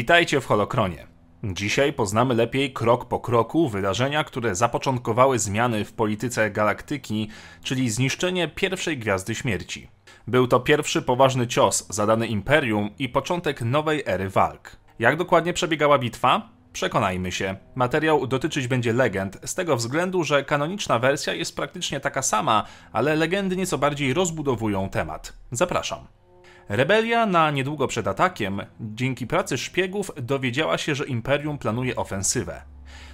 Witajcie w Holokronie. Dzisiaj poznamy lepiej krok po kroku wydarzenia, które zapoczątkowały zmiany w polityce galaktyki, czyli zniszczenie pierwszej gwiazdy śmierci. Był to pierwszy poważny cios zadany Imperium i początek nowej ery walk. Jak dokładnie przebiegała bitwa? Przekonajmy się. Materiał dotyczyć będzie legend, z tego względu, że kanoniczna wersja jest praktycznie taka sama, ale legendy nieco bardziej rozbudowują temat. Zapraszam. Rebelia na niedługo przed atakiem, dzięki pracy szpiegów, dowiedziała się, że Imperium planuje ofensywę.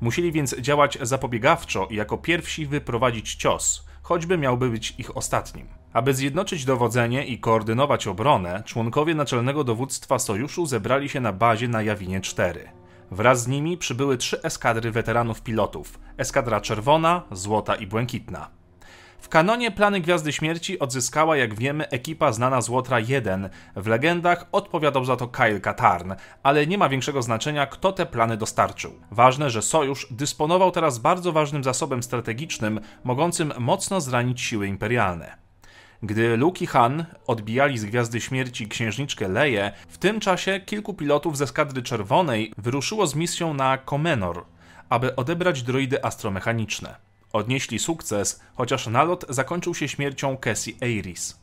Musieli więc działać zapobiegawczo i jako pierwsi wyprowadzić cios, choćby miałby być ich ostatnim. Aby zjednoczyć dowodzenie i koordynować obronę, członkowie naczelnego dowództwa sojuszu zebrali się na bazie na Jawinie 4. Wraz z nimi przybyły trzy eskadry weteranów pilotów: eskadra czerwona, złota i błękitna. W kanonie plany Gwiazdy Śmierci odzyskała, jak wiemy, ekipa znana z Łotra 1. W legendach odpowiadał za to Kyle Katarn, ale nie ma większego znaczenia, kto te plany dostarczył. Ważne, że Sojusz dysponował teraz bardzo ważnym zasobem strategicznym, mogącym mocno zranić siły imperialne. Gdy Luke i Han odbijali z Gwiazdy Śmierci księżniczkę Leję, w tym czasie kilku pilotów ze skadry czerwonej wyruszyło z misją na Comenor, aby odebrać droidy astromechaniczne. Odnieśli sukces, chociaż nalot zakończył się śmiercią Cassie Aris.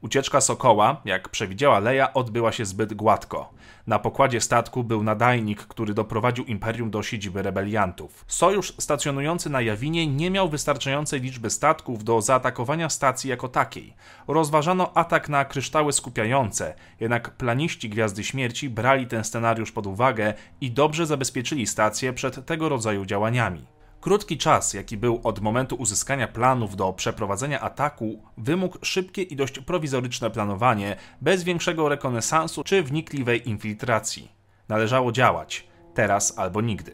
Ucieczka Sokoła, jak przewidziała Leia, odbyła się zbyt gładko. Na pokładzie statku był nadajnik, który doprowadził Imperium do siedziby rebeliantów. Sojusz stacjonujący na Jawinie nie miał wystarczającej liczby statków do zaatakowania stacji jako takiej. Rozważano atak na kryształy skupiające, jednak planiści Gwiazdy Śmierci brali ten scenariusz pod uwagę i dobrze zabezpieczyli stację przed tego rodzaju działaniami. Krótki czas, jaki był od momentu uzyskania planów do przeprowadzenia ataku, wymógł szybkie i dość prowizoryczne planowanie, bez większego rekonesansu czy wnikliwej infiltracji. Należało działać, teraz albo nigdy.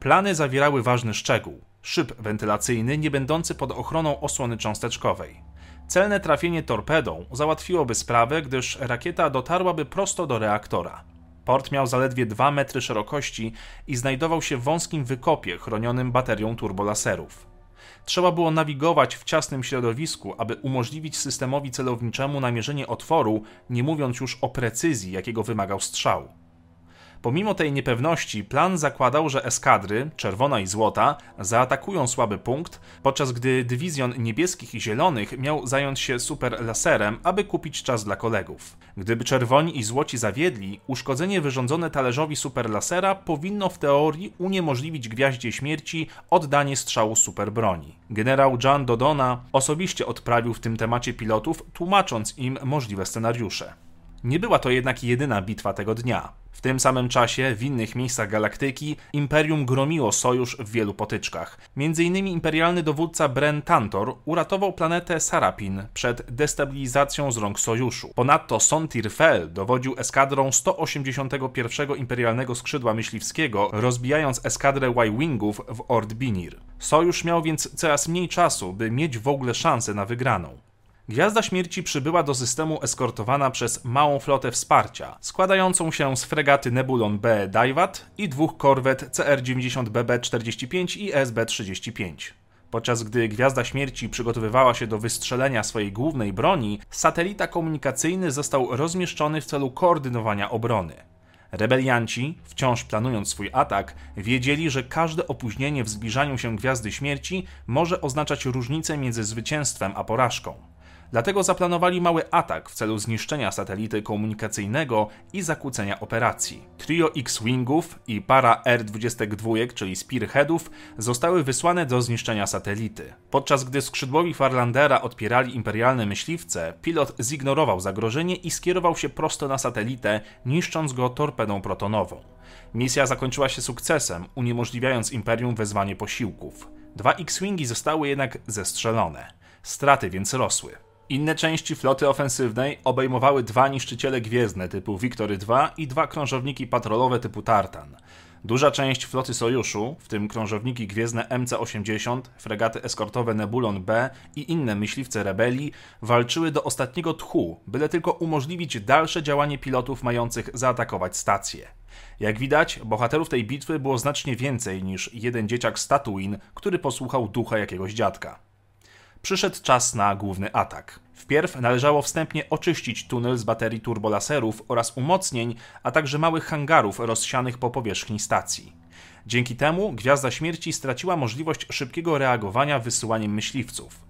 Plany zawierały ważny szczegół szyb wentylacyjny nie będący pod ochroną osłony cząsteczkowej. Celne trafienie torpedą załatwiłoby sprawę, gdyż rakieta dotarłaby prosto do reaktora. Port miał zaledwie 2 metry szerokości i znajdował się w wąskim wykopie chronionym baterią turbolaserów. Trzeba było nawigować w ciasnym środowisku, aby umożliwić systemowi celowniczemu namierzenie otworu, nie mówiąc już o precyzji, jakiego wymagał strzał. Pomimo tej niepewności, plan zakładał, że eskadry, czerwona i złota, zaatakują słaby punkt, podczas gdy dywizjon niebieskich i zielonych miał zająć się super laserem, aby kupić czas dla kolegów. Gdyby czerwoni i złoci zawiedli, uszkodzenie wyrządzone talerzowi super lasera powinno w teorii uniemożliwić gwiaździe śmierci oddanie strzału super broni. Generał John Dodona osobiście odprawił w tym temacie pilotów, tłumacząc im możliwe scenariusze. Nie była to jednak jedyna bitwa tego dnia. W tym samym czasie w innych miejscach galaktyki Imperium gromiło sojusz w wielu potyczkach. Między innymi imperialny dowódca Bren Tantor uratował planetę Sarapin przed destabilizacją z rąk sojuszu. Ponadto Sontir Fel dowodził eskadrą 181 imperialnego skrzydła myśliwskiego, rozbijając eskadrę Y-Wingów w Ord Binir. Sojusz miał więc coraz mniej czasu, by mieć w ogóle szansę na wygraną. Gwiazda Śmierci przybyła do systemu eskortowana przez małą flotę wsparcia, składającą się z fregaty Nebulon B Daiwat i dwóch korwet CR-90 BB-45 i SB-35. Podczas gdy Gwiazda Śmierci przygotowywała się do wystrzelenia swojej głównej broni, satelita komunikacyjny został rozmieszczony w celu koordynowania obrony. Rebelianci, wciąż planując swój atak, wiedzieli, że każde opóźnienie w zbliżaniu się Gwiazdy Śmierci może oznaczać różnicę między zwycięstwem a porażką. Dlatego zaplanowali mały atak w celu zniszczenia satelity komunikacyjnego i zakłócenia operacji. Trio X-Wingów i para R-22, czyli Spearheadów, zostały wysłane do zniszczenia satelity. Podczas gdy skrzydłowi Farlandera odpierali imperialne myśliwce, pilot zignorował zagrożenie i skierował się prosto na satelitę, niszcząc go torpedą protonową. Misja zakończyła się sukcesem, uniemożliwiając Imperium wezwanie posiłków. Dwa X-Wingi zostały jednak zestrzelone. Straty więc rosły. Inne części floty ofensywnej obejmowały dwa niszczyciele gwiezdne typu Victory II i dwa krążowniki patrolowe typu Tartan. Duża część floty sojuszu, w tym krążowniki gwiezdne MC-80, fregaty eskortowe Nebulon B i inne myśliwce rebelii, walczyły do ostatniego tchu, byle tylko umożliwić dalsze działanie pilotów mających zaatakować stację. Jak widać, bohaterów tej bitwy było znacznie więcej niż jeden dzieciak z Tatooine, który posłuchał ducha jakiegoś dziadka. Przyszedł czas na główny atak. Wpierw należało wstępnie oczyścić tunel z baterii turbolaserów oraz umocnień, a także małych hangarów rozsianych po powierzchni stacji. Dzięki temu Gwiazda Śmierci straciła możliwość szybkiego reagowania wysyłaniem myśliwców.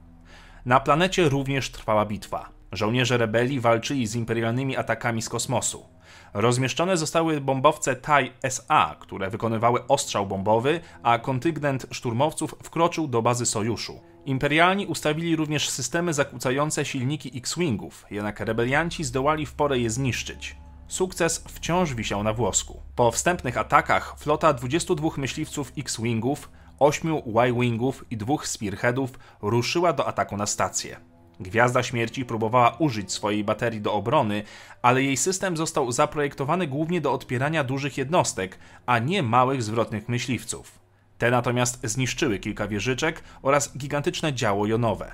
Na planecie również trwała bitwa. Żołnierze rebelii walczyli z imperialnymi atakami z kosmosu. Rozmieszczone zostały bombowce TIE SA, które wykonywały ostrzał bombowy, a kontyngent szturmowców wkroczył do bazy sojuszu. Imperialni ustawili również systemy zakłócające silniki X-Wingów, jednak rebelianci zdołali w porę je zniszczyć. Sukces wciąż wisiał na włosku. Po wstępnych atakach flota 22 myśliwców X-Wingów, 8 Y-Wingów i dwóch Spearheadów ruszyła do ataku na stację. Gwiazda Śmierci próbowała użyć swojej baterii do obrony, ale jej system został zaprojektowany głównie do odpierania dużych jednostek, a nie małych zwrotnych myśliwców. Te natomiast zniszczyły kilka wieżyczek oraz gigantyczne działo jonowe.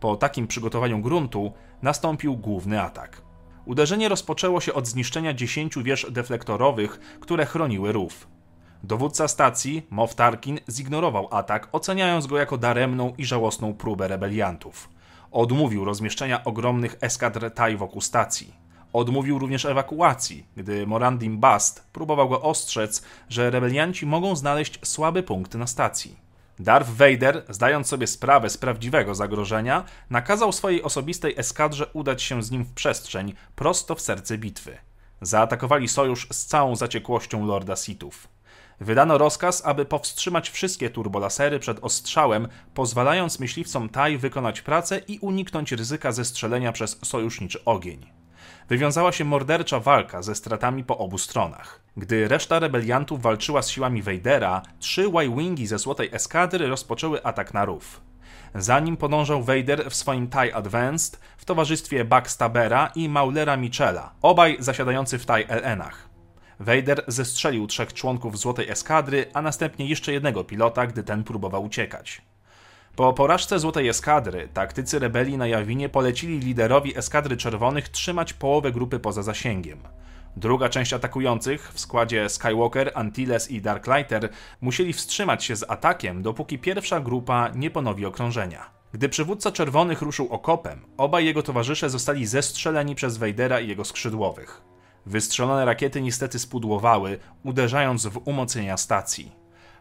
Po takim przygotowaniu gruntu nastąpił główny atak. Uderzenie rozpoczęło się od zniszczenia 10 wież deflektorowych, które chroniły rów. Dowódca stacji, Moff Tarkin, zignorował atak, oceniając go jako daremną i żałosną próbę rebeliantów. Odmówił rozmieszczenia ogromnych eskadr TIE wokół stacji. Odmówił również ewakuacji, gdy Morandim Bast próbował go ostrzec, że rebelianci mogą znaleźć słaby punkt na stacji. Darth Vader, zdając sobie sprawę z prawdziwego zagrożenia, nakazał swojej osobistej eskadrze udać się z nim w przestrzeń, prosto w serce bitwy. Zaatakowali sojusz z całą zaciekłością Lorda Sithów. Wydano rozkaz, aby powstrzymać wszystkie turbolasery przed ostrzałem, pozwalając myśliwcom TAI wykonać pracę i uniknąć ryzyka zestrzelenia przez sojuszniczy ogień. Wywiązała się mordercza walka ze stratami po obu stronach. Gdy reszta rebeliantów walczyła z siłami Vadera, trzy Y-Wingi ze Złotej Eskadry rozpoczęły atak na rów. Za nim podążał Vader w swoim TIE Advanced w towarzystwie Backstabera i Maulera Michela, obaj zasiadający w TIE LN-ach. Vader zestrzelił trzech członków Złotej Eskadry, a następnie jeszcze jednego pilota, gdy ten próbował uciekać. Po porażce Złotej Eskadry, taktycy rebelii na Jawinie polecili liderowi Eskadry Czerwonych trzymać połowę grupy poza zasięgiem. Druga część atakujących w składzie Skywalker, Antilles i Darklighter musieli wstrzymać się z atakiem, dopóki pierwsza grupa nie ponowi okrążenia. Gdy przywódca czerwonych ruszył okopem, obaj jego towarzysze zostali zestrzeleni przez Vadera i jego skrzydłowych. Wystrzelone rakiety niestety spudłowały, uderzając w umocnienia stacji.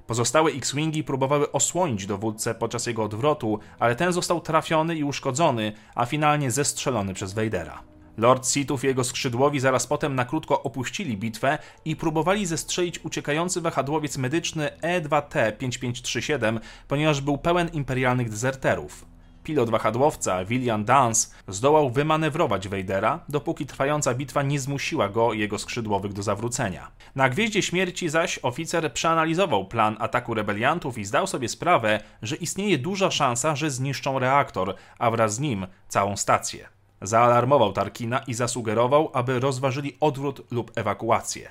Pozostałe X-Wingi próbowały osłonić dowódcę podczas jego odwrotu, ale ten został trafiony i uszkodzony, a finalnie zestrzelony przez Vadera. Lord Sithów i jego skrzydłowi zaraz potem na krótko opuścili bitwę i próbowali zestrzelić uciekający wahadłowiec medyczny E2T5537, ponieważ był pełen imperialnych dezerterów. Pilot wahadłowca, William Dance, zdołał wymanewrować Vadera, dopóki trwająca bitwa nie zmusiła go jego skrzydłowych do zawrócenia. Na Gwieździe Śmierci zaś oficer przeanalizował plan ataku rebeliantów i zdał sobie sprawę, że istnieje duża szansa, że zniszczą reaktor, a wraz z nim całą stację. Zaalarmował Tarkina i zasugerował, aby rozważyli odwrót lub ewakuację.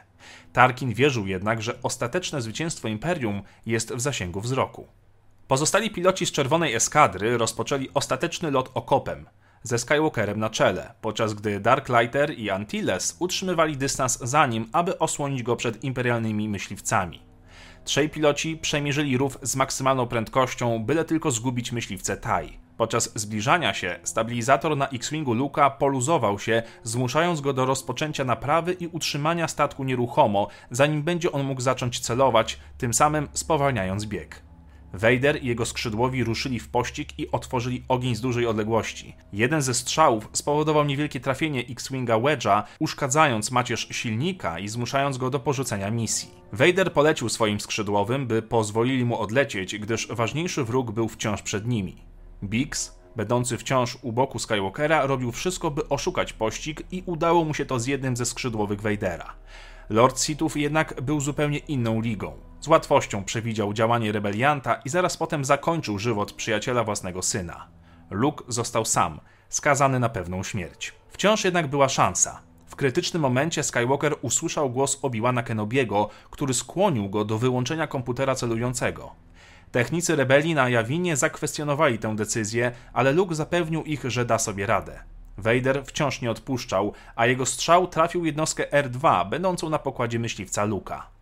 Tarkin wierzył jednak, że ostateczne zwycięstwo Imperium jest w zasięgu wzroku. Pozostali piloci z czerwonej eskadry rozpoczęli ostateczny lot okopem, ze Skywalkerem na czele, podczas gdy Darklighter i Antilles utrzymywali dystans za nim, aby osłonić go przed imperialnymi myśliwcami. Trzej piloci przemierzyli rów z maksymalną prędkością, byle tylko zgubić myśliwce Tai. Podczas zbliżania się stabilizator na X-Wingu Luka poluzował się, zmuszając go do rozpoczęcia naprawy i utrzymania statku nieruchomo, zanim będzie on mógł zacząć celować, tym samym spowalniając bieg. Vader i jego skrzydłowi ruszyli w pościg i otworzyli ogień z dużej odległości. Jeden ze strzałów spowodował niewielkie trafienie X-Winga Wedge'a, uszkadzając macierz silnika i zmuszając go do porzucenia misji. Vader polecił swoim skrzydłowym, by pozwolili mu odlecieć, gdyż ważniejszy wróg był wciąż przed nimi. Biggs, będący wciąż u boku Skywalkera, robił wszystko, by oszukać pościg i udało mu się to z jednym ze skrzydłowych Vadera. Lord Sithów jednak był zupełnie inną ligą. Z łatwością przewidział działanie rebelianta i zaraz potem zakończył żywot przyjaciela własnego syna. Luke został sam, skazany na pewną śmierć. Wciąż jednak była szansa. W krytycznym momencie Skywalker usłyszał głos Obi-Wana Kenobiego, który skłonił go do wyłączenia komputera celującego. Technicy rebelii na Jawinie zakwestionowali tę decyzję, ale Luke zapewnił ich, że da sobie radę. Vader wciąż nie odpuszczał, a jego strzał trafił jednostkę R2, będącą na pokładzie myśliwca Luka.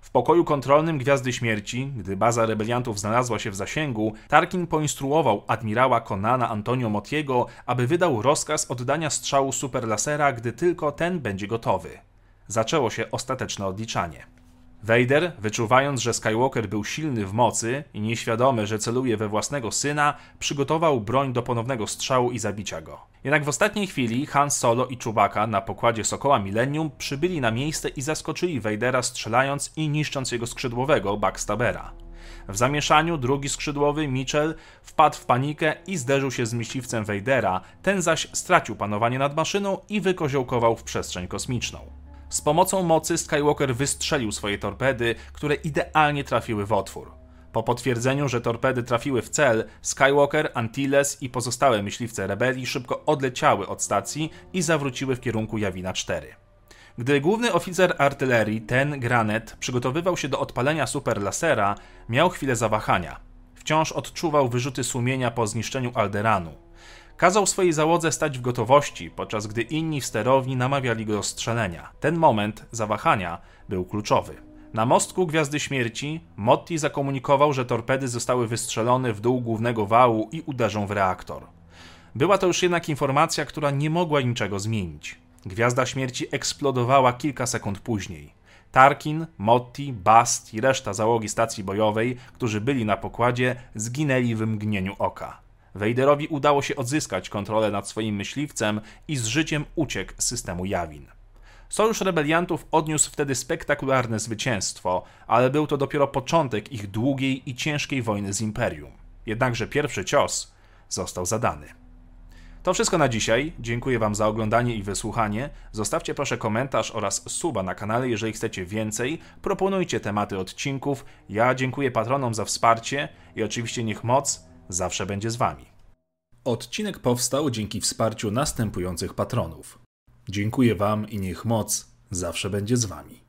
W pokoju kontrolnym Gwiazdy Śmierci, gdy baza rebeliantów znalazła się w zasięgu, Tarkin poinstruował admirała Konana Antonio Motiego, aby wydał rozkaz oddania strzału superlasera, gdy tylko ten będzie gotowy. Zaczęło się ostateczne odliczanie. Vader, wyczuwając, że Skywalker był silny w mocy i nieświadomy, że celuje we własnego syna, przygotował broń do ponownego strzału i zabicia go. Jednak w ostatniej chwili Han Solo i Chewbacca na pokładzie Sokoła Millennium przybyli na miejsce i zaskoczyli Vadera strzelając i niszcząc jego skrzydłowego Backstabera. W zamieszaniu drugi skrzydłowy, Mitchell, wpadł w panikę i zderzył się z myśliwcem Vadera, ten zaś stracił panowanie nad maszyną i wykoziołkował w przestrzeń kosmiczną. Z pomocą mocy Skywalker wystrzelił swoje torpedy, które idealnie trafiły w otwór. Po potwierdzeniu, że torpedy trafiły w cel, Skywalker, Antilles i pozostałe myśliwce rebelii szybko odleciały od stacji i zawróciły w kierunku Jawina 4. Gdy główny oficer artylerii, ten Granet, przygotowywał się do odpalenia superlasera, miał chwilę zawahania. Wciąż odczuwał wyrzuty sumienia po zniszczeniu Alderanu. Kazał swojej załodze stać w gotowości, podczas gdy inni w sterowni namawiali go do strzelenia. Ten moment zawahania był kluczowy. Na mostku Gwiazdy Śmierci Motti zakomunikował, że torpedy zostały wystrzelone w dół głównego wału i uderzą w reaktor. Była to już jednak informacja, która nie mogła niczego zmienić. Gwiazda Śmierci eksplodowała kilka sekund później. Tarkin, Motti, Bast i reszta załogi stacji bojowej, którzy byli na pokładzie, zginęli w mgnieniu oka. Vaderowi udało się odzyskać kontrolę nad swoim myśliwcem i z życiem uciekł z systemu Jawin. Sojusz rebeliantów odniósł wtedy spektakularne zwycięstwo, ale był to dopiero początek ich długiej i ciężkiej wojny z Imperium. Jednakże pierwszy cios został zadany. To wszystko na dzisiaj. Dziękuję Wam za oglądanie i wysłuchanie. Zostawcie proszę komentarz oraz suba na kanale, jeżeli chcecie więcej. Proponujcie tematy odcinków. Ja dziękuję patronom za wsparcie i oczywiście niech moc zawsze będzie z Wami. Odcinek powstał dzięki wsparciu następujących patronów. Dziękuję Wam i niech moc zawsze będzie z Wami.